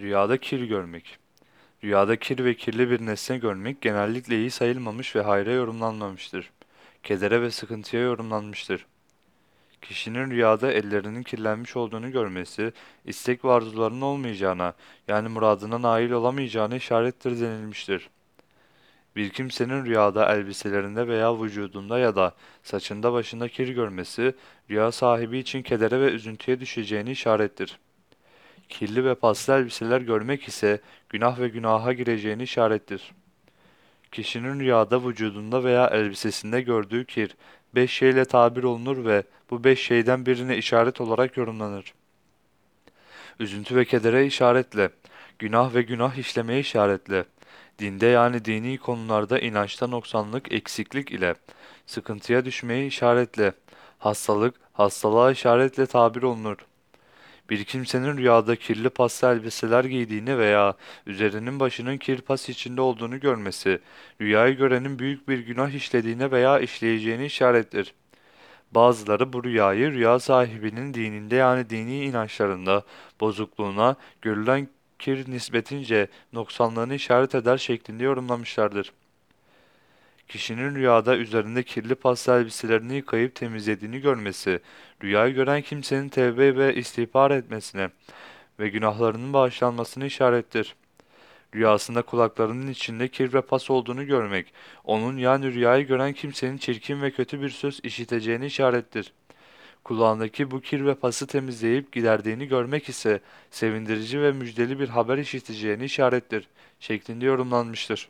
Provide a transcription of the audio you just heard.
Rüyada kir görmek. Rüyada kir ve kirli bir nesne görmek genellikle iyi sayılmamış ve hayra yorumlanmamıştır. Kedere ve sıkıntıya yorumlanmıştır. Kişinin rüyada ellerinin kirlenmiş olduğunu görmesi, istek ve arzularının olmayacağına, yani muradına nail olamayacağına işarettir denilmiştir. Bir kimsenin rüyada elbiselerinde veya vücudunda ya da saçında başında kir görmesi, rüya sahibi için kedere ve üzüntüye düşeceğini işarettir. Kirli ve paslı elbiseler görmek ise günah ve günaha gireceğini işarettir. Kişinin rüyada vücudunda veya elbisesinde gördüğü kir, beş şeyle tabir olunur ve bu beş şeyden birine işaret olarak yorumlanır. Üzüntü ve kedere işaretle, günah ve günah işlemeye işaretle, dinde yani dini konularda inançta noksanlık, eksiklik ile, sıkıntıya düşmeye işaretle, hastalık, hastalığa işaretle tabir olunur. Bir kimsenin rüyada kirli paslı elbiseler giydiğini veya üzerinin başının kir pas içinde olduğunu görmesi, rüyayı görenin büyük bir günah işlediğine veya işleyeceğini işarettir. Bazıları bu rüyayı rüya sahibinin dininde yani dini inançlarında bozukluğuna, görülen kir nispetince noksanlığını işaret eder şeklinde yorumlamışlardır. Kişinin rüyada üzerinde kirli paslı elbiselerini yıkayıp temizlediğini görmesi, rüyayı gören kimsenin tevbe ve istiğfar etmesine ve günahlarının bağışlanmasını işarettir. Rüyasında kulaklarının içinde kir ve pas olduğunu görmek, onun yani rüyayı gören kimsenin çirkin ve kötü bir söz işiteceğini işarettir. Kulağındaki bu kir ve pası temizleyip giderdiğini görmek ise sevindirici ve müjdeli bir haber işiteceğini işarettir şeklinde yorumlanmıştır.